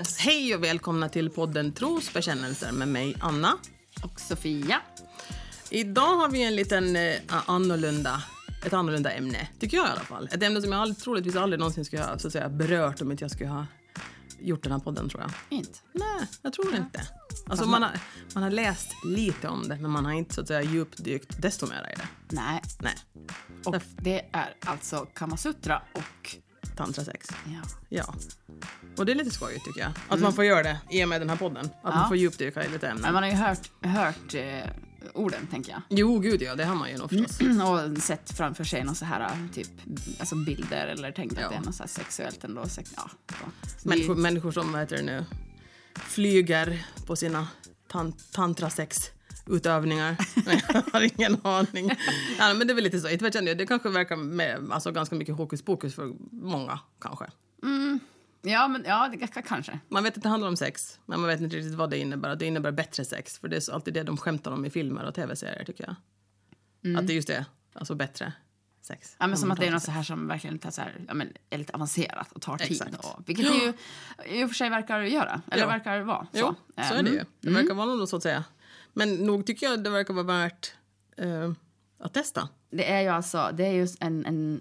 Yes. Hej och välkomna till podden Trosbekännelser med mig Anna. Och Sofia. Idag har vi en liten eh, annorlunda, ett annorlunda ämne, tycker jag i alla fall. Ett ämne som jag aldrig, troligtvis aldrig någonsin skulle ha så att säga, berört om inte jag skulle ha gjort den här podden tror jag. Inte? Nej, jag tror inte. Alltså, man, har, man har läst lite om det men man har inte så att säga djupdykt desto mer i det. Nej. Nej. Och det är alltså Kamasutra och... Tantrasex. Ja. Ja. Och det är lite skojigt tycker jag. Att man får göra det i och med den här podden. Att Ja. man får djupdyka i lite Men ämnen. man har ju hört, hört eh, orden, tänker jag. Jo, gud ja, det har man ju nog förstås. och sett framför sig någon så här typ alltså bilder eller tänkt Ja. att det är något så här sexuellt ändå. Sex, ja, så. Människor, människor som, vad heter det nu, flyger på sina tan tantrasex-utövningar. Nej, jag har ingen aning. Ja, men det är väl lite så. Inte vet jag, det kanske verkar med, alltså, ganska mycket hokus pokus för många, kanske. ja, men ja, det kanske. Man vet att det handlar om sex, men man vet inte riktigt vad det innebär. Det innebär bättre sex, för det är alltid det de skämtar om i filmer och tv-serier, tycker jag. Att det är just det, alltså bättre sex. Ja, men som Om att det är något så här som verkligen tar så här, ja, men, är lite avancerat och tar tid. Exakt. Och, vilket det ju i och för sig verkar göra. Eller Ja. verkar vara. Så. Jo, så är det ju. Mm. Det verkar vara något så att säga. Men nog tycker jag det verkar vara värt eh, att testa. Det är ju alltså, det är ju en, en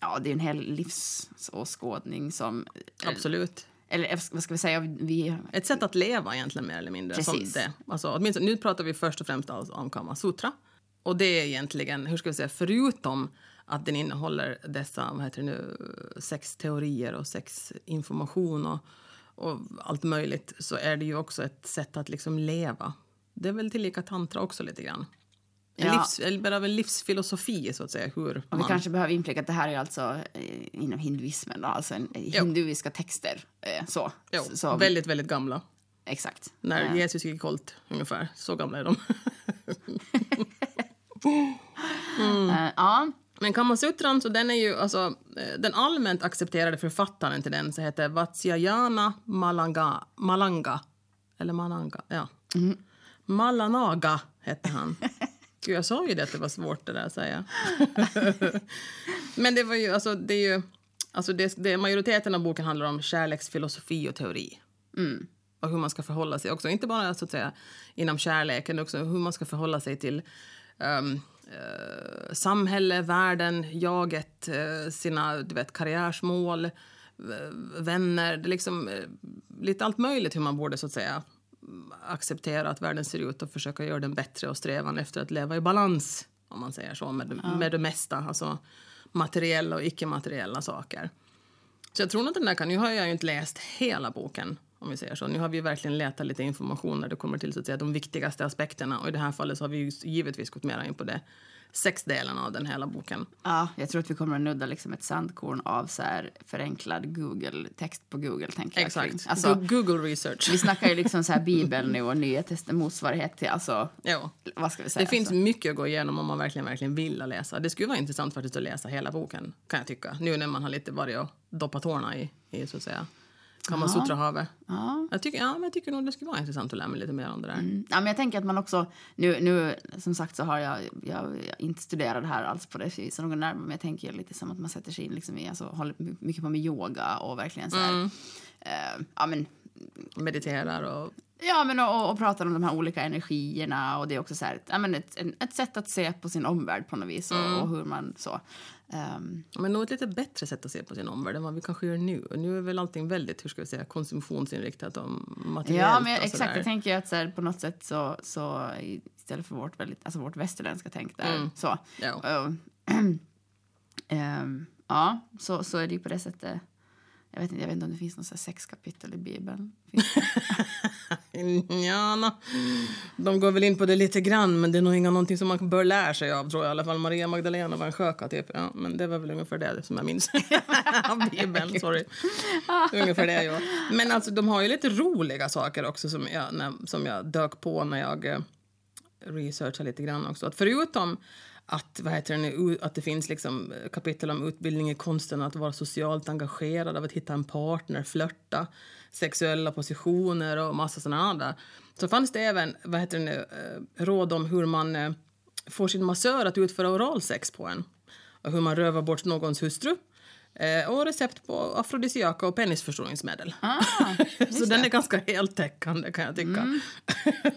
ja det är en hel livsåskådning som, Absolut. eller vad ska vi säga, vi, Ett sätt att leva egentligen mer eller mindre. Precis. Som det. Alltså, åtminstone, nu pratar vi först och främst alltså om Kama Sutra. Och det är egentligen, hur ska vi säga, förutom att den innehåller dessa, vad heter det nu, sexteorier och sexinformation och, och allt möjligt så är det ju också ett sätt att liksom leva. Det är väl tillika tantra också lite grann. En, Ja. livs, eller bara en livsfilosofi så att säga. Hur och vi man, kanske behöver inflika att det här är alltså eh, inom hinduismen då, alltså en, hinduiska texter. Eh, så. jo, så, väldigt, väldigt gamla. Exakt. När Eh, Jesus gick kolt, ungefär. Så gamla är de. eh, ja, Men Kamasutran, så den är ju alltså, eh, den allmänt accepterade författaren till den så heter Vatsyayana Malanga, Malanga. Eller Malanga, ja. Malanaga hette han. Gud, jag sa ju det att det var svårt det där att säga. Men det var ju, alltså det är ju, alltså det, det, majoriteten av boken handlar om kärleksfilosofi och teori. Och hur man ska förhålla sig också, inte bara så att säga inom kärleken, också hur man ska förhålla sig till um, eh, samhälle, världen, jaget, eh, sina du vet, karriärsmål, eh, vänner. Det är liksom eh, lite allt möjligt hur man borde så att säga acceptera att världen ser ut och försöka göra den bättre och strävan efter att leva i balans, om man säger så, med, med det mesta. Alltså materiella och icke-materiella saker. Så jag tror att den där kan... Nu har jag ju inte läst hela boken, om vi säger så. Nu har vi verkligen letat lite information när det kommer till så att säga, de viktigaste aspekterna. Och i det här fallet så har vi givetvis gått mer in på det sexdelen av den hela boken. ja, jag tror att vi kommer att nudda liksom ett sandkorn av så förenklad Google, text på Google, tänker jag. Exakt. Alltså, Go- Google research. vi snackar ju liksom så här Bibeln nu och Nya motsvarighet till, alltså, vad ska vi säga? Det finns Så. mycket att gå igenom om man verkligen, verkligen vill läsa. Det skulle vara intressant faktiskt att läsa hela boken, kan jag tycka. Nu när man har lite varit och doppat tårna i, i så att säga, Kamasutrahavet. Ja. Jag tycker, ja, men jag tycker nog det skulle vara intressant att lära mig lite mer om det där. Mm. Ja, men jag tänker att man också, nu, nu som sagt så har jag, jag, jag inte studerat det här alls på det viset någon närmare, men jag tänker lite som att man sätter sig in liksom i, alltså håller mycket på med yoga och verkligen så här, eh, ja men Mediterar och... Ja, men och, och pratar om de här olika energierna och det är också så här, ja, men ett, en, ett sätt att se på sin omvärld på något vis och, och hur man så. ehm, Men nog ett lite bättre sätt att se på sin omvärld än vad vi kanske gör nu. Och nu är väl allting väldigt, hur ska vi säga, konsumtionsinriktat och materiellt ja, men och exakt. Jag tänker att så här, på något sätt så, så istället för vårt, väldigt, alltså vårt västerländska tänk där så. Ja. Och, ehm, ja, så, så är det ju på det sättet. Jag vet inte, jag vet inte om det finns något sexkapitel i Bibeln. Ja, no. De går väl in på det lite grann, men det är nog inga någonting som man bör lära sig av, tror jag. I alla fall Maria Magdalena var en sköka, typ. Ja, men det var väl ungefär det som jag minns av Bibeln. Sorry. ungefär det, ja. Men alltså, de har ju lite roliga saker också som jag, när, som jag dök på när jag eh, researchade lite grann också. Att förutom att, vad heter det, nu, att det finns liksom eh, kapitel om utbildning i konsten att vara socialt engagerad, av att hitta en partner, flörta, sexuella positioner och massa sådana andra. Så fanns det även vad heter det nu, eh, råd om hur man eh, får sin massör att utföra oralsex på en och hur man rövar bort någons hustru och recept på afrodisiaka och penisförstoringsmedel. Ah, så den är ganska heltäckande kan jag tycka. Mm.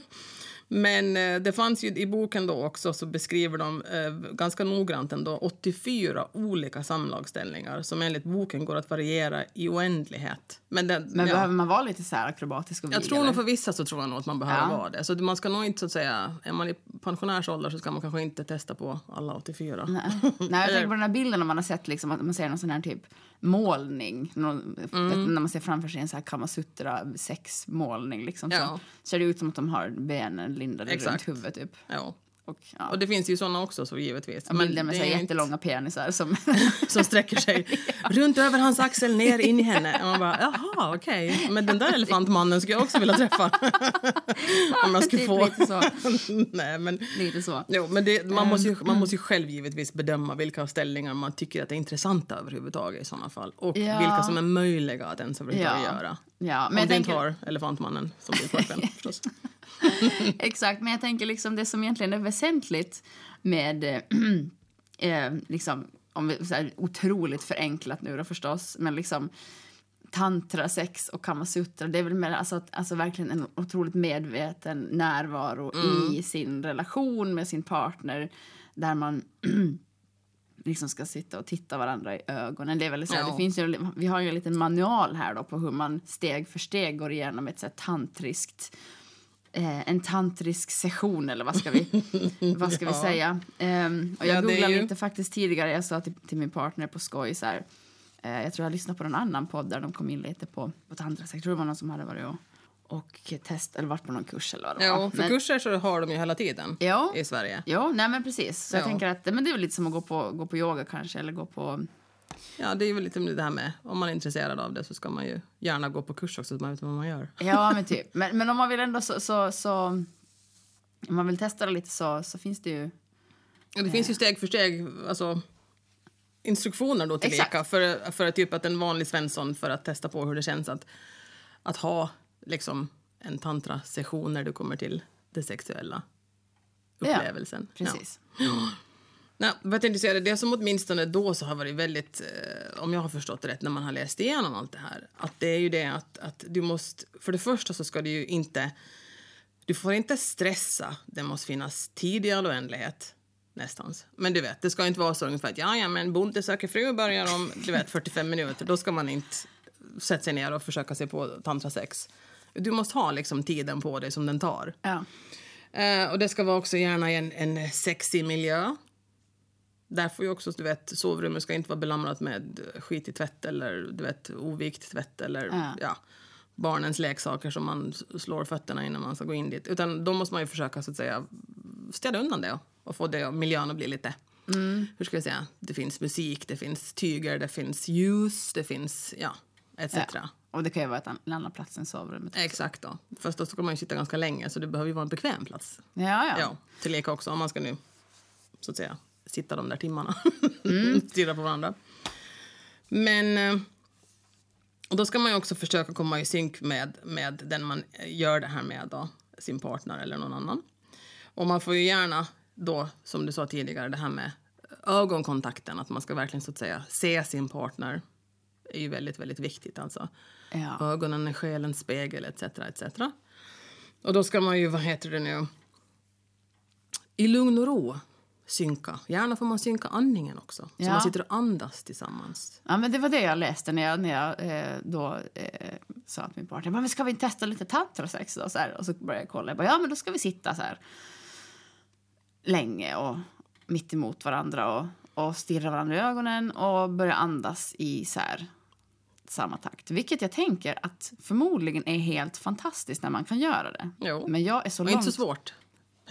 Men eh, det fanns ju i boken då också så beskriver de eh, ganska noggrant ändå 84 olika samlagställningar som enligt boken går att variera i oändlighet. Men, den, Men ja. behöver man vara lite så här akrobatisk och Jag tror nog eller? för vissa så tror jag nog att man behöver Ja. vara det. Så man ska nog inte så att säga, är man i pensionärsålder så ska man kanske inte testa på alla 84. Nej, Nej jag tänker på den här bilden om man har sett liksom, att man ser någon sån här typ målning. Någon, Mm. när man ser framför sig en så här Kamasutra sexmålning liksom. Ja. Så ser det ut som att de har benen lindade Exakt. runt huvudet typ. Ja. Och, ja. Och det finns ju såna också så givetvis. Men bilder med det så jättelånga penisar som... som sträcker sig runt över hans axel ner in i henne. Och man bara, jaha okej. Men den där elefantmannen skulle jag också vilja träffa. Om jag skulle få. lite så. Nej men. lite så. Jo, men det, man, måste Ehm, ju, man måste ju själv givetvis bedöma vilka ställningar man tycker att är intressanta överhuvudtaget i sådana fall. Och Ja. vilka som är möjliga att ens överhuvudtaget Ja. göra. Ja, Om men jag du inte har elefantmannen som din pojkvän förstås. exakt, men jag tänker liksom det som egentligen är väsentligt med eh, eh, liksom, om vi, så här, otroligt förenklat nu då förstås, men liksom tantra, sex och kamasutra, det är väl mer, alltså, alltså verkligen en otroligt medveten närvaro i sin relation med sin partner där man liksom ska sitta och titta varandra i ögonen. Det är väl så här, Ja. det finns ju, vi har ju en liten manual här då på hur man steg för steg går igenom ett så här tantriskt eh, en tantrisk session eller vad ska vi, vad ska vi Ja. säga? Ehm, och jag Ja, googlade ju- lite faktiskt tidigare, jag sa till, till min partner på skoj så här, eh, jag tror jag lyssnade på en annan podd där de kom in lite på, på tantrasex, jag tror det var någon som hade varit och, och test eller varit på någon kurs eller vad det var. Ja, för Men- kurser så har de ju hela tiden Ja. i Sverige. Jo, nej men precis. Så jag Ja. tänker att men det är väl lite som att gå på, gå på yoga kanske eller gå på... Ja, det är väl lite det här med om man är intresserad av det så ska man ju gärna gå på kurs också så att man vet vad man gör. Ja, men typ. Men, men om man vill ändå så, så, så om man vill testa det lite så, så finns det ju... Och det finns ju steg för steg alltså, instruktioner då till Exakt. leka för, för typ att en vanlig svensson för att testa på hur det känns att, att ha liksom en tantra-session när du kommer till det sexuella upplevelsen. Ja. Precis. Nej, vad jag tänkte säga, det som åtminstone då så har varit väldigt, eh, om jag har förstått det rätt, när man har läst igenom allt det här, att det är ju det att, att du måste, för det första så ska du ju inte, du får inte stressa, det måste finnas tid i all oändlighet. Nästans. Men du vet, det ska inte vara så ungefär att ja, ja, men Bonde söker fru börjar om du vet, 45 minuter. Då ska man inte sätta sig ner och försöka se på tantrasex. Du måste ha liksom tiden på dig som den tar. Ja. Eh, och det ska vara också gärna en, en sexig miljö. Där får ju också, du vet, sovrummet ska inte vara belamrat med skitig tvätt eller du vet, ovikt tvätt eller Ja. ja. barnens leksaker som man slår fötterna innan man ska gå in dit. Utan då måste man ju försöka så att säga städa undan det och få det, miljön att bli lite, hur ska jag säga, det finns musik, det finns tyger, det finns ljus, det finns, ja, etc. ja. Och det kan ju vara en annan plats än sovrummet. Exakt då. Först då ska man ju sitta ganska länge så det behöver ju vara en bekväm plats. Ja, ja. Ja, till leka också om man ska nu så att säga sitta de där timmarna Mm. stirra på varandra. Men eh, och då ska man också försöka komma i synk med, med den man gör det här med då, sin partner eller någon annan. Och man får ju gärna då, som du sa tidigare, det här med ögonkontakten, att man ska verkligen så att säga se sin partner är ju väldigt, väldigt viktigt alltså. Ja. Ögonen är själens spegel etc. etc. Och då ska man ju, vad heter det nu, i lugn och ro synka. Gärna får man synka andningen också. Så Ja. man sitter och andas tillsammans. Ja, men det var det jag läste när jag, när jag eh, då eh, sa till min partner, men ska vi testa lite tantrasex då? Så här, och så började jag kolla, jag bara, ja men då ska vi sitta så här länge och mitt emot varandra och, och stirra varandra i ögonen och börja andas i så här samma takt. Vilket jag tänker att förmodligen är helt fantastiskt när man kan göra det. Jo. Men jag är så Och långt... inte så svårt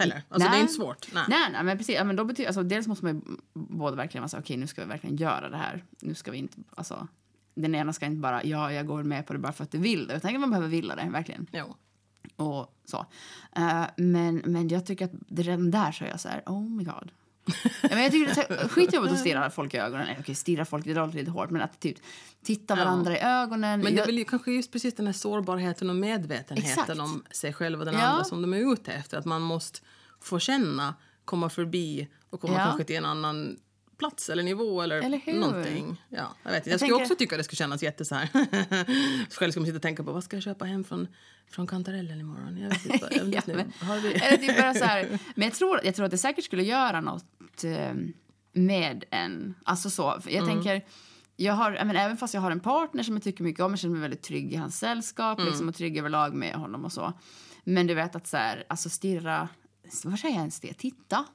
heller. Alltså det är inte svårt. Nej. Nej, nej men precis. Men då betyder, alltså, dels måste man ju båda verkligen vara så okej nu ska vi verkligen göra det här. Nu ska vi inte, alltså, den ena ska inte bara, ja jag går med på det bara för att du vill det. Utan man behöver vilja det, verkligen. Jo. Och så. Eh, men, men jag tycker att redan där så är jag så här, oh my god. Ja, men jag tycker det är skitjobbigt att stirra folk i ögonen. Nej, Okej, stirra folk, det låter lite hårt. Men att typ titta varandra i ögonen. Men det är väl ju kanske just precis den här sårbarheten och medvetenheten Exakt. om sig själv och den Ja. andra som de är ute efter. Att man måste få känna, komma förbi och komma Ja. kanske till en annan plats eller nivå eller, Eller hur? någonting. Ja, jag, vet, inte. jag, Jag skulle tänker- också tycka det skulle kännas jätte så här. Själv ska man sitta och tänka på vad ska jag köpa hem från, från kantarellen imorgon? Jag vet inte. Jag vet Ja, nu. men-. Eller typ bara så här, men jag tror, jag tror att det säkert skulle göra något eh, med en. Alltså så. Jag tänker, jag har, men, även fast jag har en partner som jag tycker mycket om, jag känner mig väldigt trygg i hans sällskap liksom, och trygg överlag med honom och så. Men du vet att så här, alltså stirra, vad säger jag ens det? Titta.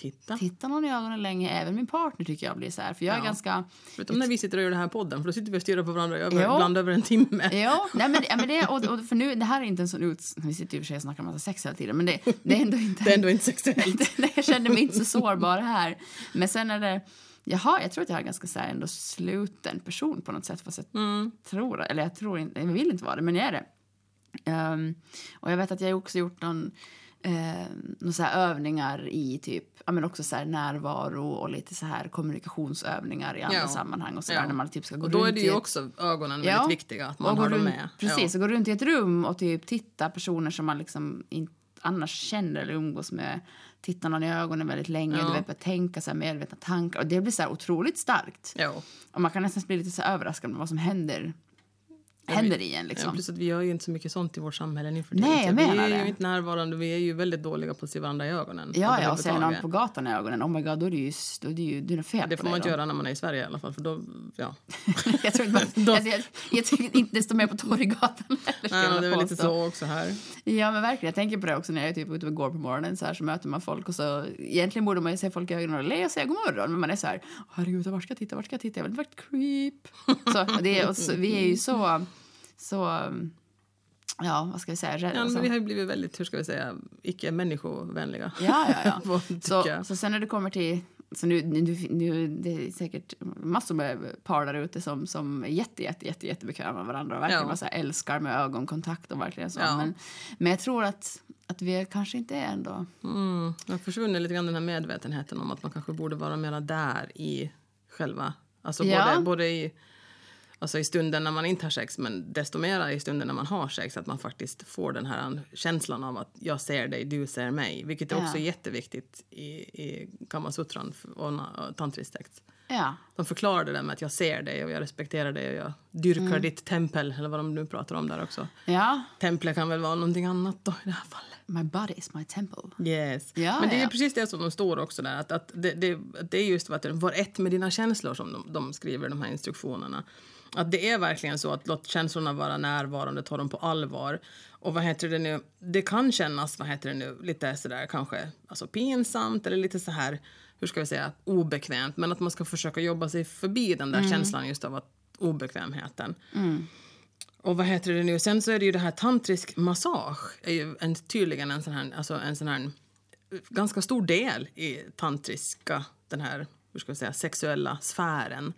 Titta. Titta någon i ögonen länge, även min partner tycker jag blir så här. För jag är Ja. ganska... Förutom när vi sitter och gör den här podden, för då sitter vi och stirrar på varandra över, ibland över en timme. Ja, nej men, ja, men det, och, och för nu, det här är inte en sån ut... Vi sitter ju och för sig och snackar om massa sex hela tiden, men det, det är ändå inte... Det är ändå inte sexuellt. Jag känner mig inte så sårbar här. Men sen är det... Jaha, jag tror att jag är ganska så här, ändå sluten person på något sätt. Fast jag Mm. tror, eller jag tror inte, jag vill inte vara det, men jag är det. Ehm, och jag vet att jag också gjort någon, någon så här övningar i typ, ja men också så närvaro och lite så här kommunikationsövningar i andra Ja. sammanhang och så där Ja. när man typ ska gå Och då runt är det ju ett- också ögonen Ja. väldigt viktiga, att man har dem med. Precis, Ja. och gå runt i ett rum och typ titta personer som man liksom inte annars känner eller umgås med. Titta någon i ögonen väldigt länge, Ja. du vet, börja tänka så här medvetna tankar. Och det blir så otroligt starkt. Ja. Och man kan nästan bli lite så överraskad med vad som händer, händer i en Ja, liksom. plus att vi gör ju inte så mycket sånt i vårt samhälle nu för Nej, jag Vi menar är det. ju inte närvarande, vi är ju väldigt dåliga på att se varandra i ögonen. Ja, ja, och ser någon på gatan i ögonen, oh my god, då är det ju, då är det ju det är fel Det får man inte då. göra när man är i Sverige i alla fall, för då, ja. jag tror inte man, Då- alltså, jag, jag tycker inte det står mer på Torggatan heller, Nej, det är väl lite så också här. Ja men verkligen, jag tänker på det också när jag är typ ute och går på morgonen så här så möter man folk och så egentligen borde man ju se folk i ögonen och le och säga god morgon men man är så här herregud vart ska jag titta, vart ska jag titta, jag vill ett creep. Så, det och så, vi är ju så, så, ja vad ska vi säga. Ja, men vi har ju blivit väldigt, hur ska vi säga, icke-människovänliga. Ja, ja, ja. Så, så sen när det kommer till... Så nu, nu, nu, det är säkert massor med par där ute som, som är jätte, jätte, jätte, jättebekväma med varandra och verkligen Ja. så älskar med ögonkontakt och verkligen så. Ja. Men, men jag tror att, att vi kanske inte är ändå... Mm, det har försvunnit lite grann den här medvetenheten om att man kanske borde vara mera där i själva, alltså Ja. både, både i, alltså i stunden när man inte har sex men desto mera i stunden när man har sex att man faktiskt får den här känslan av att jag ser dig, du ser mig, vilket är Ja. också jätteviktigt i, i Kamasutran och, na- och tantrisk text. Ja, De förklarar det där med att jag ser dig och jag respekterar dig och jag dyrkar Mm. ditt tempel, eller vad de nu pratar om där också. ja. Templet kan väl vara någonting annat då i det här fallet. My body is my temple. Yes. Ja, Men det är ja. precis det som de står också där. Att, att det, det, det är just att var ett med dina känslor som de, de skriver de här instruktionerna. Att det är verkligen så att låt känslorna vara närvarande, ta dem på allvar. Och vad heter det nu, det kan kännas, vad heter det nu, lite sådär kanske alltså pinsamt eller lite så här, hur ska vi säga, obekvämt. Men att man ska försöka jobba sig förbi den där känslan just av att obekvämheten. Och vad heter det nu? Sen så är det ju det här tantrisk massage är ju en, tydligen en sån här, alltså en sån här ganska stor del i tantriska, den här, hur ska jag säga, sexuella sfären.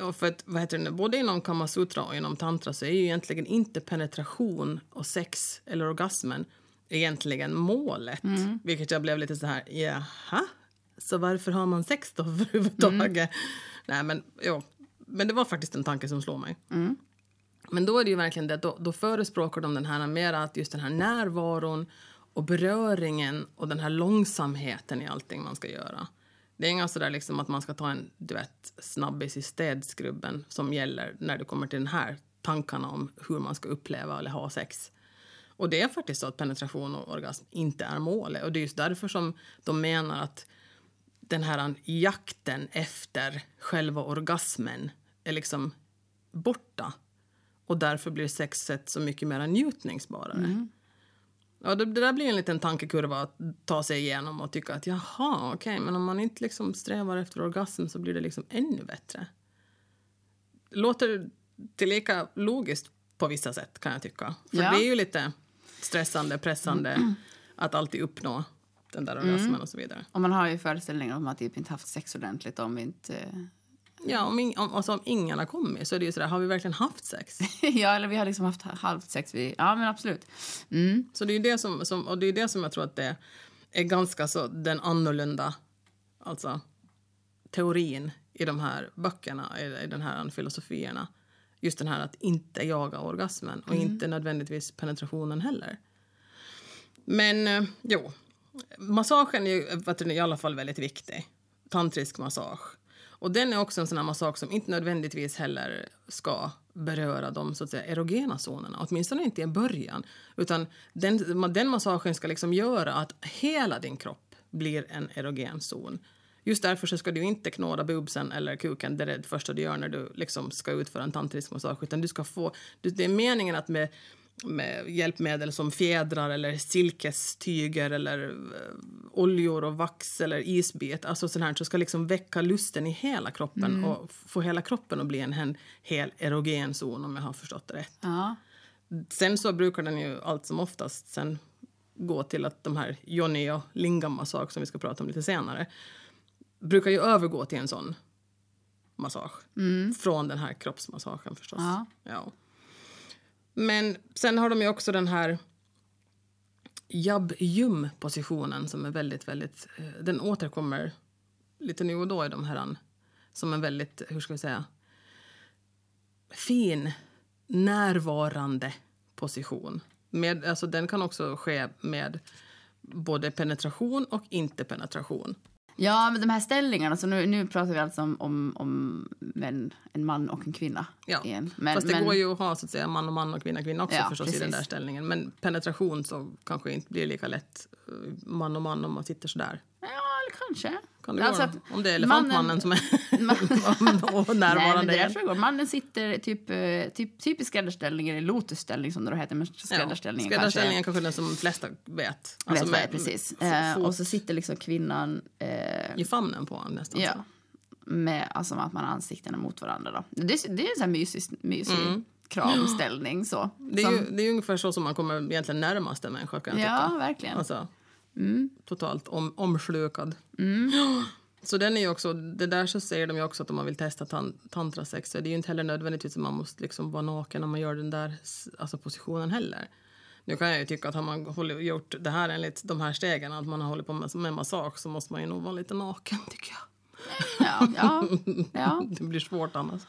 Och för att, vad heter det både inom kamasutra och inom tantra så är ju egentligen inte penetration och sex eller orgasmen egentligen målet. Vilket jag blev lite så här, jaha? Så varför har man sex då överhuvudtaget? Nej men, jo. Men det var faktiskt en tanke som slår mig. Men då är det ju verkligen det, då, då förespråkar de den här mera att just den här närvaron och beröringen och den här långsamheten i allting man ska göra. Det är inga sådär liksom att man ska ta en du vet, snabbis i städskrubben som gäller när det kommer till den här tankarna om hur man ska uppleva eller ha sex. Och det är faktiskt så att penetration och orgasm inte är målet. Och det är just därför som de menar att den här jakten efter själva orgasmen är liksom borta. Och därför blir sexet så mycket mer njutningsbarare. Mm. Ja, det, det där blir en liten tankekurva att ta sig igenom och tycka att jaha, okej, men om man inte liksom strävar efter orgasm så blir det liksom ännu bättre. Låter tillika logiskt på vissa sätt kan jag tycka. För Ja. det är ju lite stressande, pressande att alltid uppnå den där orgasmen och så vidare. Och man har ju föreställningar om att typ inte haft sex ordentligt om vi inte... Ja, om, ing, om, alltså om ingen har kommit så är det ju sådär, har vi verkligen haft sex? ja, eller vi har liksom haft halvt sex. Vi, ja, men absolut. Mm. Så det är ju det som, som, och det är det som jag tror att det är ganska så den annorlunda alltså, teorin i de här böckerna, i, i den här filosofierna. Just den här att inte jaga orgasmen och inte nödvändigtvis penetrationen heller. Men eh, jo, massagen är ju i alla fall väldigt viktig. tantrisk massage. Och den är också en sån här som inte nödvändigtvis heller ska beröra de så att säga, erogena zonerna, åtminstone inte i början. Utan den, den massagen ska liksom göra att hela din kropp blir en erogen zon. Just därför så ska du inte knåda bubsen eller kuken det, det första du gör när du liksom ska utföra en tantrisk massage. Utan du ska få, det är meningen att med hjälpmedel som fjädrar eller silkestyger eller uh, oljor och vax eller isbit, alltså sånt här, så ska liksom väcka lusten i hela kroppen mm. och få hela kroppen att bli en, en hel erogen zon om jag har förstått det rätt. Ja. Sen så brukar den ju allt som oftast sen gå till att de här Johnny och Lingam-massage som vi ska prata om lite senare brukar ju övergå till en sån massage. Mm. Från den här kroppsmassagen förstås. Ja. Ja. Men sen har de ju också den här jabb-jum-positionen som är väldigt, väldigt... Eh, den återkommer lite nu och då i de här som en väldigt, hur ska vi säga, fin, närvarande position. Med, alltså den kan också ske med både penetration och inte penetration. Ja, men de här ställningarna, så nu, nu pratar vi alltså om, om, om en, en man och en kvinna. Ja. Igen. Men, Fast det men, går ju att ha så att säga, man och man och kvinna kvinna också Ja, förstås i den precis. där ställningen. Men penetration så kanske inte blir lika lätt eh, man och man om man sitter så där. Ja, kanske. Kan det Alltså då? Om det är elefantmannen mannen- som är och Nej, närvarande. det går. Mannen sitter typ, eh, typ, typ i skräddarställning, eller lotusställning som det då heter, men skräddarställningen ja. kanske. Skräddarställningen kanske är den som de flesta vet. Vet Alltså är, med- precis. Eh, och så sitter liksom kvinnan eh, I famnen på honom nästan. ja, med alltså att man har ansiktena mot varandra. Då. Det, är- det är en sån här mysig, mysig kramställning. Så. Mm. Det är, Som- ju, det är ungefär så som man kommer egentligen närmast en människa kan jag ja, tycka. verkligen. Alltså, Mm. totalt om, omslukad. Så den är ju också, det där så säger de ju också att om man vill testa tan, tantrasex så är det ju inte heller nödvändigtvis att man måste liksom vara naken när man gör den där alltså positionen heller. Nu kan jag ju tycka att har man hållit, gjort det här enligt de här stegen, att man har hållit på med, med massage så måste man ju nog vara lite naken tycker jag. Ja, ja, ja. Det blir svårt annars.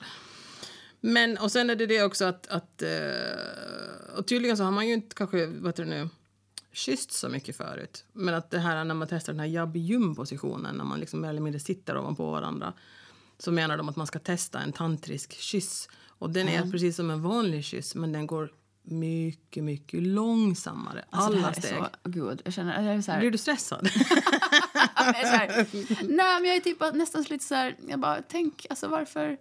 Men, och sen är det det också att, att eh, och tydligen så har man ju inte kanske, vad heter det nu, kysst så mycket förut. Men att det här när man testar den här jabb-jum-positionen, när man liksom mer eller mindre sitter ovanpå varandra, så menar de att man ska testa en tantrisk kyss. Och den är precis som en vanlig kyss, men den går mycket, mycket långsammare. Alltså, Alla steg. så, gud, jag känner, jag är så här, Blir du stressad? här, nej men jag är typ nästan lite så här, jag bara tänk, alltså varför,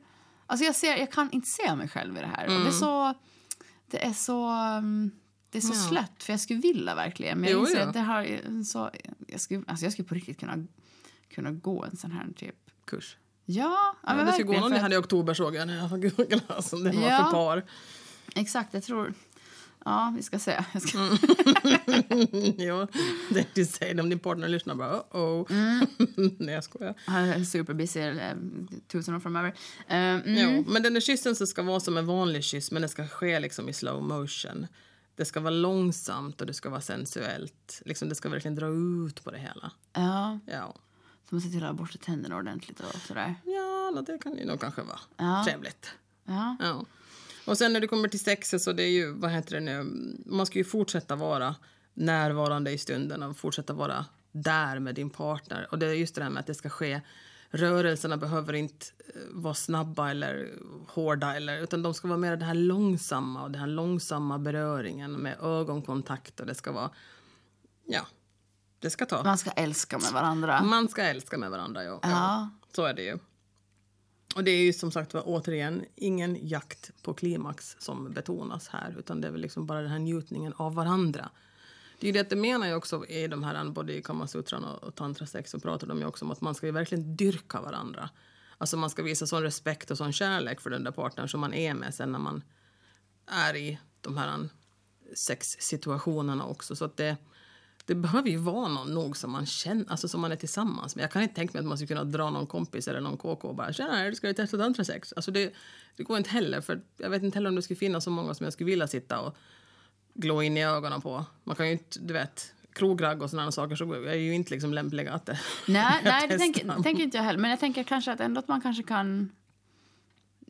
alltså jag ser, jag kan inte se mig själv i det här. Och det är så, det är så, um, det är så. Ja. slött för jag skulle vilja verkligen, men jag inser att det ju så, jag skulle, alltså jag skulle på riktigt kunna, kunna gå en sån här typ, Kurs. ja, ja, Ja, det ska gå någon att- hade i oktober såg jag när jag var Google, alltså, det var Ja. för par. Exakt, jag tror, ja vi ska se. Jag ska, Mm. jo, det du säger om din partner lyssnar bara oh oh. Mm. Nej jag skojar. Han är superbusy eh, tusen år framöver. Eh, mm. Jo, men den där kyssen ska vara som en vanlig kyss men den ska ske liksom i slow motion. Det ska vara långsamt och det ska vara sensuellt. Liksom, det ska verkligen dra ut på det hela. Ja, Ja, så man ser till att ha borstat tänderna ordentligt och sådär. ja det kan ju nog kanske vara Ja. trevligt. Ja. Ja. Och sen när det kommer till sexet så det är ju, vad heter det nu, man ska ju fortsätta vara närvarande i stunden och fortsätta vara där med din partner. Och det är just det här med att det ska ske, rörelserna behöver inte eh, vara snabba eller hårda eller, utan de ska vara mer det här långsamma och den här långsamma beröringen med ögonkontakt och det ska vara, ja, det ska ta. Man ska älska med varandra. Man ska älska med varandra, ja. Ja. Så är det ju. Och det är ju som sagt var återigen ingen jakt på klimax som betonas här utan det är väl liksom bara den här njutningen av varandra. Det är ju det, det menar jag också i de här eh, både i Kamasutran och, och tantrasex så pratar de ju också om att man ska ju verkligen dyrka varandra. Alltså man ska visa sån respekt och sån kärlek för den där partnern som man är med sen när man är i de här eh, sexsituationerna också. Så att det, det behöver ju vara någon nog som man känner, alltså som man är tillsammans med. Jag kan inte tänka mig att man skulle kunna dra någon kompis eller någon KK och bara “tjena, ska du testa tantrasex?” Alltså det, det går inte heller, för jag vet inte heller om det skulle finnas så många som jag skulle vilja sitta och glå in i ögonen på. Man kan ju inte, du vet, krogragg och sådana saker så är ju inte liksom lämpliga att det Nej, nej det tänker, tänker inte jag heller. Men jag tänker kanske att ändå att man kanske kan...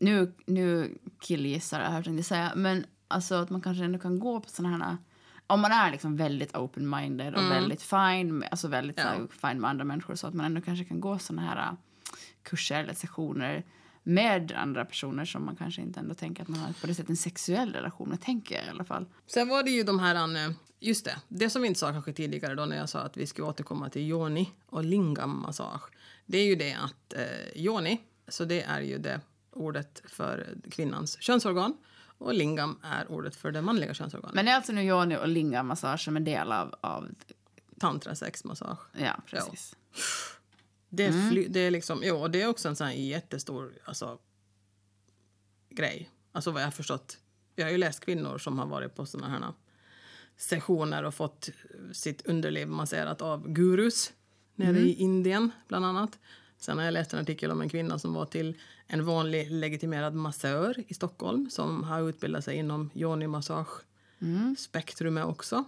Nu, nu killgissar jag tänkte säga. Men alltså att man kanske ändå kan gå på såna här om man är liksom väldigt open-minded och väldigt fine, alltså väldigt Ja. fine med andra människor så att man ändå kanske kan gå såna här äh, kurser eller sessioner med andra personer som man kanske inte ändå tänker att man har på det sättet en sexuell relation med, tänker jag i alla fall. Sen var det ju de här, just det, det som vi inte sa kanske tidigare då när jag sa att vi skulle återkomma till yoni och lingam massage. Det är ju det att eh, yoni, så det är ju det ordet för kvinnans könsorgan och lingam är ordet för det manliga könsorganet. Men det är alltså nu yoni och linga-massage som en del av, av Tantra sexmassage. ja precis. Det, är Mm. fly, det är liksom, jo, det är också en sån jättestor alltså, grej. Alltså vad jag har förstått. Jag har ju läst kvinnor som har varit på såna här sessioner och fått sitt underliv masserat av gurus nere Mm. i Indien, bland annat. Sen har jag läst en artikel om en kvinna som var till en vanlig legitimerad massör i Stockholm som har utbildat sig inom yoni-massage Mm. spektrumet också.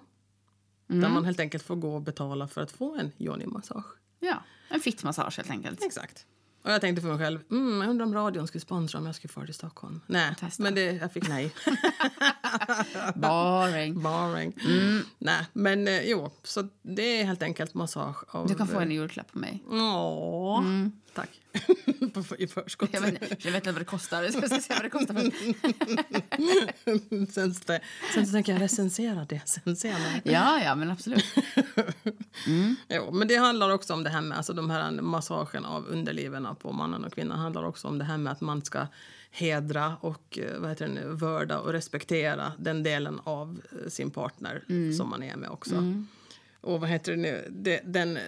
Där man helt enkelt får gå och betala för att få en yoni-massage. Ja, en fittmassage helt enkelt. Exakt. Och jag tänkte för mig själv, mm, jag undrar om radion skulle sponsra om jag skulle fara till Stockholm. Nej, men det, jag fick nej. Boring. Boring. Nej, men eh, jo, så det är helt enkelt massage av... Du kan få en julklapp av mig. Åh, tack. I förskott. Jag vet, jag vet inte vad det kostar. Jag ska se vad det kostar. Sen, så, sen så tänker jag recensera det sen senare. Ja, ja, men absolut. Jo, men det handlar också om det här med alltså de här massagen av underliven på mannen och kvinnan handlar också om det här med att man ska hedra och eh, vad heter det nu, vörda och respektera den delen av eh, sin partner som man är med också. Och vad heter det nu, den,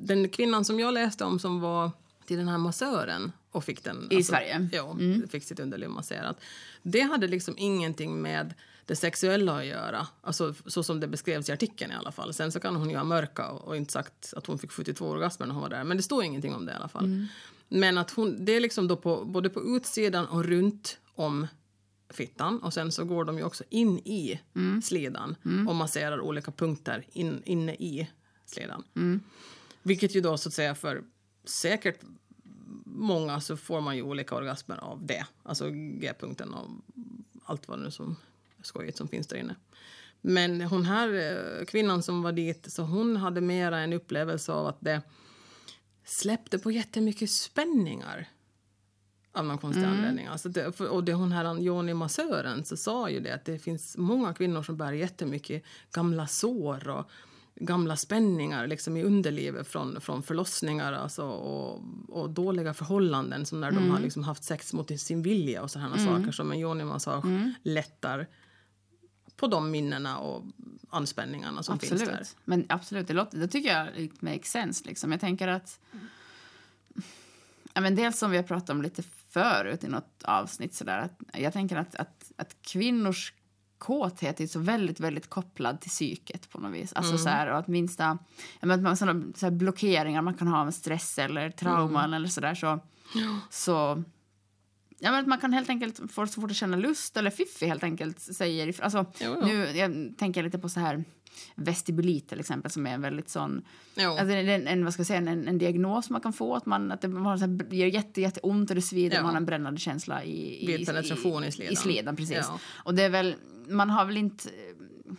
den kvinnan som jag läste om som var till den här massören och fick den... I Sverige? Ja, fick sitt underliv masserat. Det hade liksom ingenting med det sexuella att göra, alltså, så som det beskrevs i artikeln i alla fall. Sen så kan hon ju ha mörka och, och inte sagt att hon fick 72 orgasmer när hon var där, men det står ingenting om det i alla fall. Men att hon, det är liksom då på, både på utsidan och runt om fittan och sen så går de ju också in i slidan och masserar olika punkter in, inne i slidan. Vilket ju då så att säga för säkert många så får man ju olika orgasmer av det. Alltså G-punkten och allt vad nu som skojigt som finns där inne. Men hon här eh, kvinnan som var dit, så hon hade mera en upplevelse av att det släppte på jättemycket spänningar av någon konstig anledning. Alltså det, och det hon här Joni massören så sa ju det att det finns många kvinnor som bär jättemycket gamla sår och gamla spänningar liksom i underlivet från, från förlossningar alltså, och, och dåliga förhållanden som när de har liksom haft sex mot sin vilja och sådana saker som en yoni-massage lättar på de minnena och anspänningarna som finns där. Absolut. Men absolut, det, låter, det tycker jag it makes sense. Liksom. Jag tänker att... Ja, men dels som vi har pratat om lite förut i något avsnitt. Sådär, att jag tänker att, att, att kvinnors kåthet är så väldigt, väldigt kopplad till psyket på något vis. Alltså så här, och att minsta ja, men att man, sådana, så blockeringar man kan ha med stress eller trauman eller sådär så, så Ja, men att man kan helt enkelt få så fort att känna lust eller fiffi helt enkelt säger alltså, Jo, jo. nu jag tänker lite på så här vestibulit till exempel som är en väldigt sån alltså, det är en, en, vad ska jag säga, en, en diagnos man kan få att man att det man så här, gör jätte, jätte ont och det svider Ja. man har en brännande känsla i, i, penetration i slidan. i slidan precis. Ja. Och det är väl man har väl inte eh,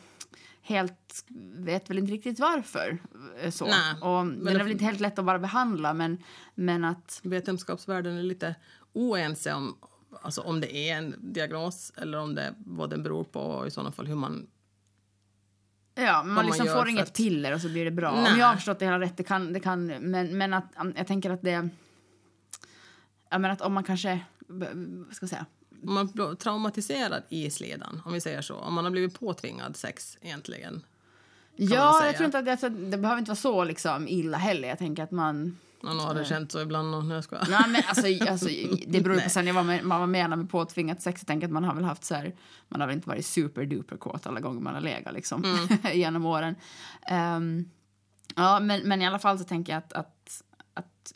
helt vet väl inte riktigt varför eh, så Nej, och det är väl inte helt lätt att bara behandla men men att vetenskapsvärlden är lite oense om alltså om det är en diagnos eller om det, vad den beror på och i sådana fall hur man... Ja, man man liksom får inget att- piller och så blir det bra. Nej. Om jag har förstått det hela rätt, det kan, det kan men, men att um, jag tänker att det... Jag menar att om man kanske, vad ska jag säga? Om man blir traumatiserad i slidan, om vi säger så. Om man har blivit påtvingad sex egentligen. Ja, jag tror inte att det, alltså, det behöver inte vara så liksom illa heller. Jag tänker att man... Någon har det känt så ibland. Nej, men alltså, alltså, det beror på sen jag var med, man var menar med påtvingat sex. Jag tänker att man har väl haft så här, man har väl inte varit superduper kåt alla gånger man har legat liksom Mm. genom åren. Ehm, ja, men, men i alla fall så tänker jag att, att, att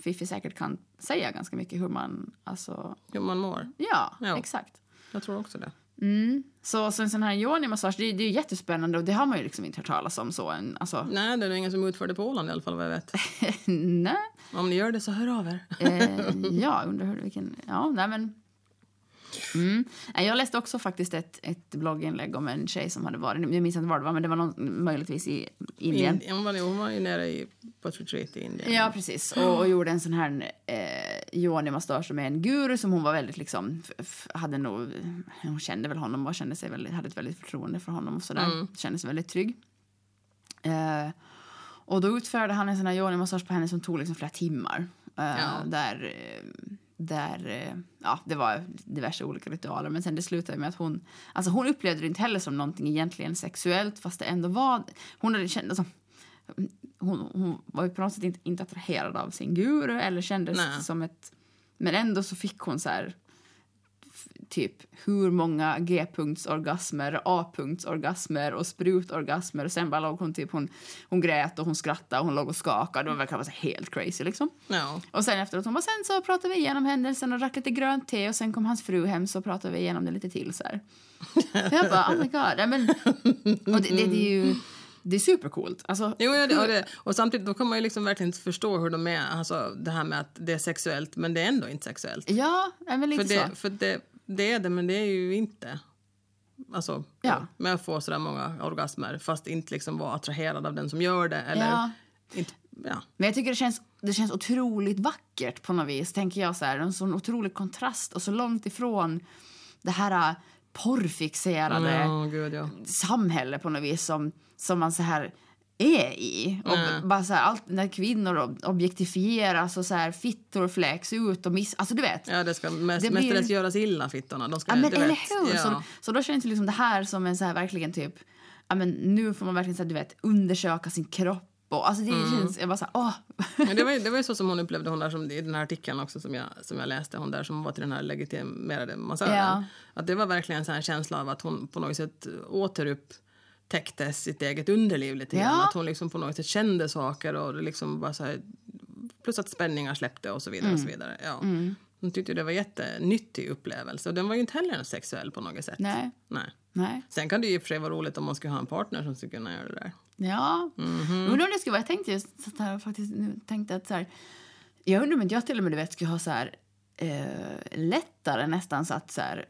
Fifi säkert kan säga ganska mycket hur man, alltså, Hur man mår. ja, Ja. exakt. Jag tror också det. Mm. Så, så en sån här yoni-massage, det, det är jättespännande och det har man ju liksom inte hört talas om så. En, alltså, Nej, det är ingen som utför det på Åland i alla fall vad jag vet. nej. Om ni gör det så hör av er. Eh, ja, undrar hur, vilken, ja, nej men. Mm. Jag läste också faktiskt ett, ett blogginlägg om en tjej som hade varit, jag minns inte var det var, men det var någon, möjligtvis i Indien. In, hon, var, hon var ju nere i, på ett retreat i Indien. Ja, precis. Och, och gjorde en sån här eh, yoni-massage med en guru som hon var väldigt liksom, hade nog, hon kände väl honom och kände sig väldigt, hade ett väldigt förtroende för honom och sådär. Mm. Kände sig väldigt trygg. Eh, och då utförde han en sån här yoni-massage på henne som tog liksom flera timmar. Eh, ja. Där eh, där eh, ja, det var diverse olika ritualer. Men sen det slutade med att hon, alltså hon upplevde det inte heller som någonting egentligen sexuellt fast det ändå var, hon hade känt, alltså, hon, hon var ju på något sätt inte, inte attraherad av sin guru eller kändes Nej. som ett, men ändå så fick hon så här typ hur många G-punktsorgasmer, A-punktsorgasmer och sprutorgasmer. Och sen bara låg hon typ, hon, hon grät och hon skrattade och hon låg och skakade. Det verkade vara helt crazy liksom. No. Och sen efteråt hon bara, sen så pratade vi igenom händelsen och drack lite grönt te och sen kom hans fru hem så pratade vi igenom det lite till så här. jag bara, oh my god. Ja, men, och det, det, det är ju det är supercoolt. Alltså, jo, ja, det, och, det, och samtidigt då kan man ju liksom verkligen förstå hur de är, alltså det här med att det är sexuellt men det är ändå inte sexuellt. Ja, men lite för det, så. För det, det är det, men det är ju inte. Alltså, ja. med att få så många orgasmer fast inte liksom vara attraherad av den som gör det. Eller ja. Inte, ja. Men jag tycker det känns, det känns otroligt vackert på något vis. Tänker jag så här, En sån otrolig kontrast och så långt ifrån det här äh, porrfixerade oh, Gud, ja. samhället på något vis som, som man så här är i. Och mm. bara så här, allt, när kvinnor objektifieras och så här, fittor fläks ut och miss... Alltså du vet. Ja, det ska mest, det blir... mestadels göras illa fittorna. De ska, ja, men eller vet. hur? Ja. Så, så då känns det liksom det här som en så här verkligen typ... Ja, men nu får man verkligen så här, du vet, undersöka sin kropp och, alltså det mm. känns, jag bara så här, åh. Men det var ju det var ju så som hon upplevde hon där som i den här artikeln också som jag, som jag läste, hon där som var till den här legitimerade massören. Ja. Att det var verkligen en känsla av att hon på något sätt återupp täckte sitt eget underliv lite grann. Ja. Att hon liksom på något sätt kände saker och liksom bara så här, plus att spänningar släppte och så vidare. Mm. Och så mm. vidare. Ja. Mm. Hon tyckte det var en jättenyttig upplevelse och den var ju inte heller sexuell på något sätt. Nej. Nej. Nej. Sen kan det ju i och för sig vara roligt om man skulle ha en partner som skulle kunna göra det där. Ja, mm -hmm. men det skulle vara, jag tänkte just så här, faktiskt nu tänkte att så här, jag undrar om inte jag till och med du vet skulle ha så här eh, lättare nästan så att så här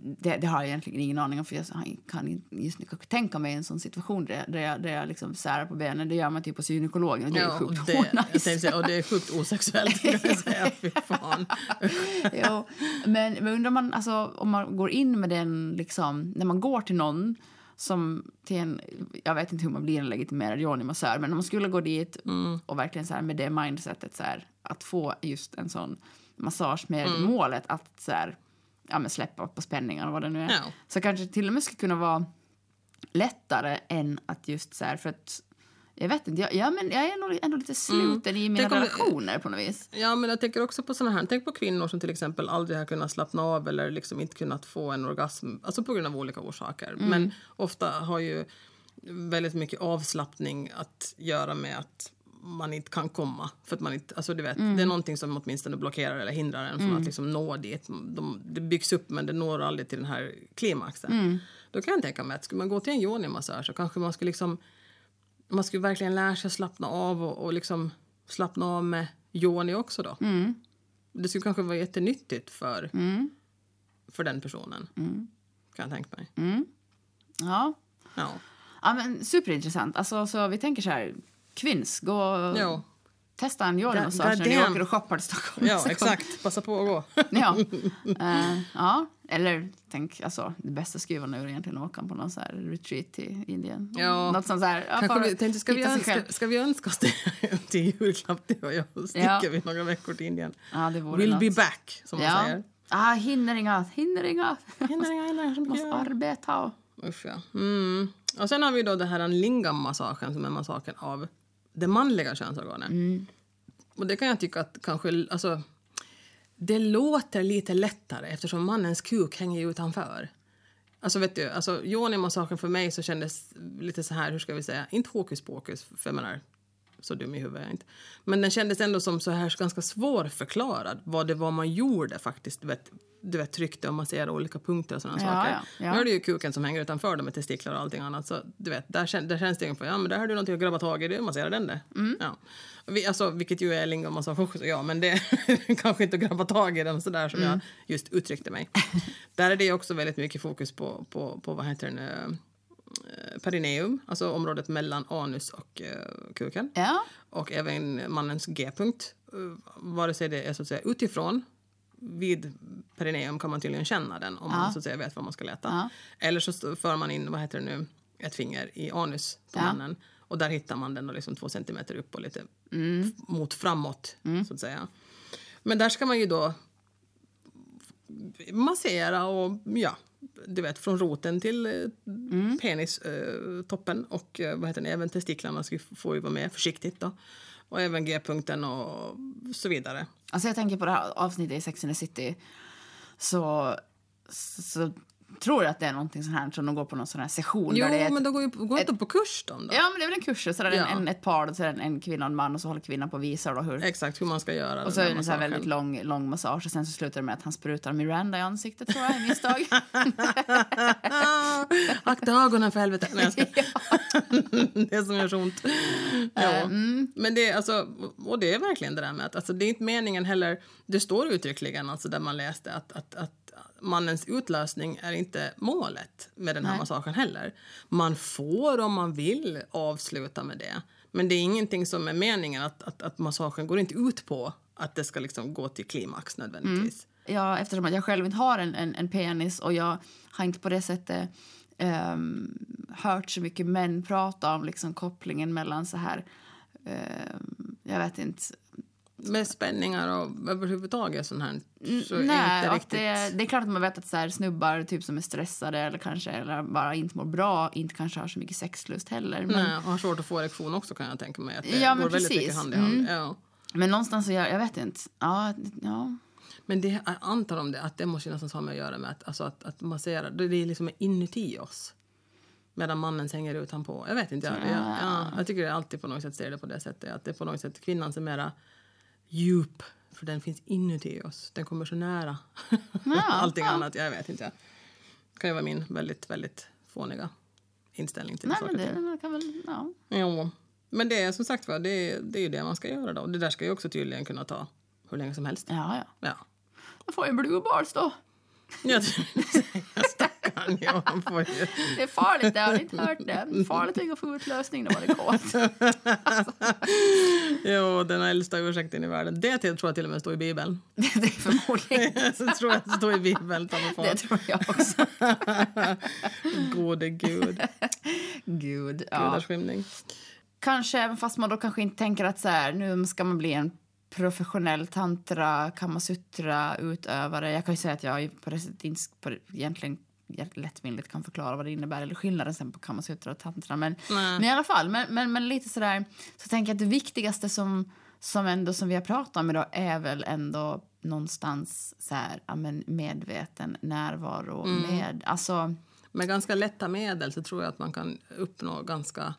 det, det, har jag egentligen ingen aning om för jag kan inte just nu tänka mig en sån situation där, där jag, där jag liksom särar på benen. Det gör man typ på gynekologen och det ja, är sjukt det, nice. säga, Och det är sjukt osexuellt kan jag säga. Fy fan. jo, men, men undrar man, alltså, om man går in med den liksom, när man går till någon som till en, jag vet inte hur man blir en legitimerad yoni-massör, men om man skulle gå dit mm. och verkligen så här, med det mindsetet så här, att få just en sån massage med mm. målet att så här, ja, men släppa på spänningar och vad det nu är. Ja. Så kanske till och med skulle kunna vara lättare än att just så här, för att jag vet inte, jag, ja, men jag är ändå, ändå lite sluten mm. i mina relationer på något vis. Ja, men jag tänker också på såna här, tänk på kvinnor som till exempel aldrig har kunnat slappna av eller liksom inte kunnat få en orgasm, alltså på grund av olika orsaker. Mm. Men ofta har ju väldigt mycket avslappning att göra med att man inte kan komma. För att man inte, alltså du vet, mm. Det är någonting som åtminstone blockerar eller hindrar en från mm. att liksom nå dit. De, det byggs upp men det når aldrig till den här klimaxen. Mm. Då kan jag tänka mig att skulle man gå till en yoni-massage så kanske man skulle liksom man skulle verkligen lära sig slappna av och, och liksom slappna av med yoni också då. Mm. Det skulle kanske vara jättenyttigt för, mm. för den personen. Mm. Kan jag tänka mig. Ja. Ja. Ja, men superintressant. Alltså, så vi tänker så här, kvinns, gå jo. testa en yoni-massage när ni åker och shoppar till Stockholm. Ja, exakt. Passa på att gå. ja. Uh, ja, eller tänk, alltså det bästa skulle vara nu egentligen att åka på någon så här retreat till Indien. Ja. Något sånt så här, ja, Kanske vi, tänkte, ska, vi önska, ska vi önska oss det till julklapp du och jag och sticker ja. vi några veckor till Indien. Ja, We'll något. be back, som man säger. Ah, hinner inga, hinner inga. Hinner inga, hinner Måste arbeta och... Usch, ja. Mm. Och sen har vi då det här lingam-massagen som är massagen av det manliga könsorganet. Mm. Och det kan jag tycka att kanske... Alltså, det låter lite lättare eftersom mannens kuk hänger utanför. Alltså vet du, alltså yoni-massagen för mig så kändes lite så här, hur ska vi säga, inte hokus pokus, för jag menar, Så dum i huvudet är jag inte. Men den kändes ändå som så här ganska svårförklarad vad det var man gjorde faktiskt. Du vet, du vet tryckte och masserade olika punkter och sådana Ja, saker. ja, ja. Nu är det ju kuken som hänger utanför med testiklar och allting annat. Så du vet, där, kän, där känns det ungefär, ja men där har du någonting att grabba tag i, du masserar den där. Mm. Ja. Vi, alltså, vilket ju är lingomassage också, ja men det kanske inte att grabba tag i den sådär som Mm. jag just uttryckte mig. där är det också väldigt mycket fokus på, på, på vad heter eh, perineum, alltså området mellan anus och eh, kuken. Ja. Och även mannens G-punkt. Uh, Vare sig det är så att säga utifrån, vid perineum kan man tydligen känna den om man så att säga vet var man ska leta. Ja. Eller så för man in, vad heter det nu, ett finger i anus på Ja. mannen. Och där hittar man den då liksom två centimeter upp och lite Mm. mot framåt, så att säga. Men där ska man ju då massera och ja, du vet från roten till eh, penistoppen eh, och eh, vad heter det, även testiklarna ska ju f- får ju vara med försiktigt då. Och även G-punkten och så vidare. Alltså jag tänker på det här avsnittet i Sex and the City. Så, så tror att det är någonting sånt här som de går på någon sån här session. Jo, ett, men då går ju går inte på kurs då. då. Ja, men det är väl en kurs. Så Ja. en, en, ett par, och så en, en kvinna och en man och så håller kvinnan på och visar då hur... Exakt hur man ska göra Och så är det en så här väldigt lång, lång massage och sen så slutar det med att han sprutar Miranda i ansiktet tror jag, i misstag. Akta ögonen för helvete. Nej, jag skojar. det som gör så ont. Ja. Men det, är alltså, och det är verkligen det där med att alltså, det är inte meningen heller. Det står uttryckligen alltså, där man läste att, att, att mannens utlösning är inte målet med den här Nej. massagen heller. Man får om man vill avsluta med det. Men det är ingenting som är meningen att, att, att massagen går inte ut på att det ska liksom gå till klimax nödvändigtvis. Ja, eftersom att jag själv inte har en, en, en penis och jag har inte på det sättet ehm, hört så mycket män prata om liksom kopplingen mellan så här, ehm, jag vet inte, Med spänningar och överhuvudtaget sån här. Så är Nej, inte riktigt... det, det är klart att man vet att så här, snubbar typ som är stressade eller kanske eller bara inte mår bra inte kanske har så mycket sexlust heller. Men, Nej, och har svårt att få erektion också kan jag tänka mig. Att det Ja, men går väldigt precis. mycket hand i hand. Mm. Ja. men någonstans så jag, jag vet inte. Ja, ja. Men det, jag antar om det att det måste ju nästan ha med att göra med att, alltså att, att massera, det är liksom inuti oss. Medan mannen hänger utanpå. Jag vet inte. Jag, jag, ja, jag tycker det alltid på något sätt ser det på det sättet. Att det är på något sätt kvinnan som är mera djup. För den finns inuti oss. Den kommer så nära allting ja. annat. Jag vet inte. Det kan ju vara min väldigt, väldigt fåniga inställning till Nej, saker men det, det kan väl, ja. Jo. Men det är som sagt var, det, det är ju det man ska göra då. Det där ska ju också tydligen kunna ta hur länge som helst. Ja, ja. Ja. Då får jag blue balls då. Jag Stackarn, ja, han får ju. Det är farligt, det har ni inte hört det. Farligt att få utlösning när man är kåt. Jo, den äldsta ursäkten i världen. Det tror jag till och med står i Bibeln. Det, det är förmodligen, Så tror jag det står i Bibeln. det tror jag också. Gode gud. Gud, ja. Gudars skymning. Kanske, även fast man då kanske inte tänker att så här, nu ska man bli en professionell tantra, kamasutra-utövare. Jag kan ju säga att jag ju på det sättet inte på det, egentligen lättvindigt kan förklara vad det innebär eller skillnaden sen på kamasutra och tantra. Men, men i alla fall, men, men, men lite sådär så tänker jag att det viktigaste som, som ändå som vi har pratat om idag är väl ändå någonstans så här, ja, men medveten närvaro med, alltså Med ganska lätta medel så tror jag att man kan uppnå ganska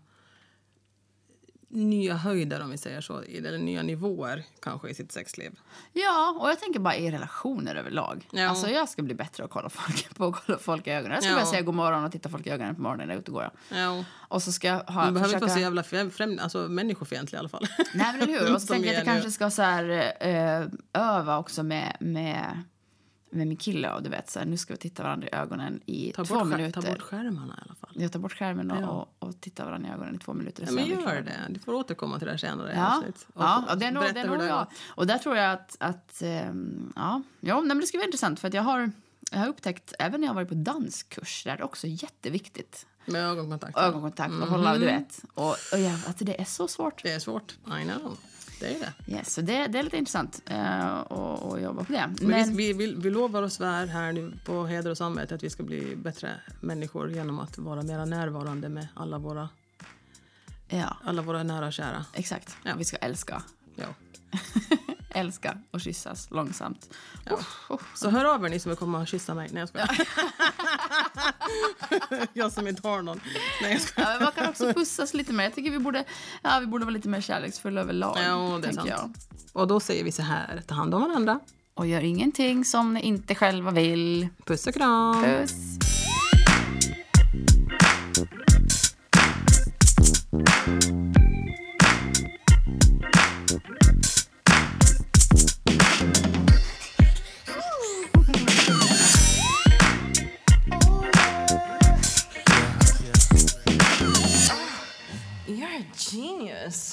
nya höjder om vi säger så, eller nya nivåer kanske i sitt sexliv. Ja, och jag tänker bara i relationer överlag. Ja. Alltså jag ska bli bättre att kolla folk, på att kolla folk i ögonen. Jag ska Ja. börja säga god morgon och titta folk i ögonen på morgonen när jag är ute och går. Ja. Och så ska jag ha, Man behöver inte vara så försöka... jävla främ, främ, alltså, människofientlig i alla fall. Nej men hur. Och så tänker jag att jag kanske ska så här, eh, öva också med, med, med min kille. Och du vet, så här, nu ska vi titta varandra i ögonen i Ta två bort, minuter. ta bort skärmarna i alla fall. Jag tar bort skärmen och, Ja. och, och tittar varandra i ögonen i två minuter. Ja, men är gör det. Du får återkomma till det här senare. Ja. Och ja, och det är nog, det är nog jag. gått. Och där tror jag att, att ehm, ja, nej, men det ska bli intressant för att jag har, jag har upptäckt, även när jag varit på danskurs, där är det också jätteviktigt. Med ögonkontakt. Ögonkontakt och hålla, du vet. Och, och jag, att det är så svårt. Det är svårt. I know. Det är det. Yes, så det, det är lite intressant uh, att att jobba på det. Men, Men, vi, vi, vi lovar och svär här nu på heder och samvete att vi ska bli bättre människor genom att vara mera närvarande med alla våra, ja, alla våra nära och kära. exakt. Ja. Vi ska älska. Ja. älska att kyssas långsamt. Ja. Så hör av er ni som vill komma och kyssa mig. Nej, jag skojar. jag som inte har någon. Nej, jag skojar. Ja, man kan också pussas lite mer. Jag tycker vi borde, ja, vi borde vara lite mer kärleksfulla överlag. Ja, det är sant. jag. Och då säger vi så här, ta hand om varandra. Och gör ingenting som ni inte själva vill. Puss och kram. Puss! Thank genius.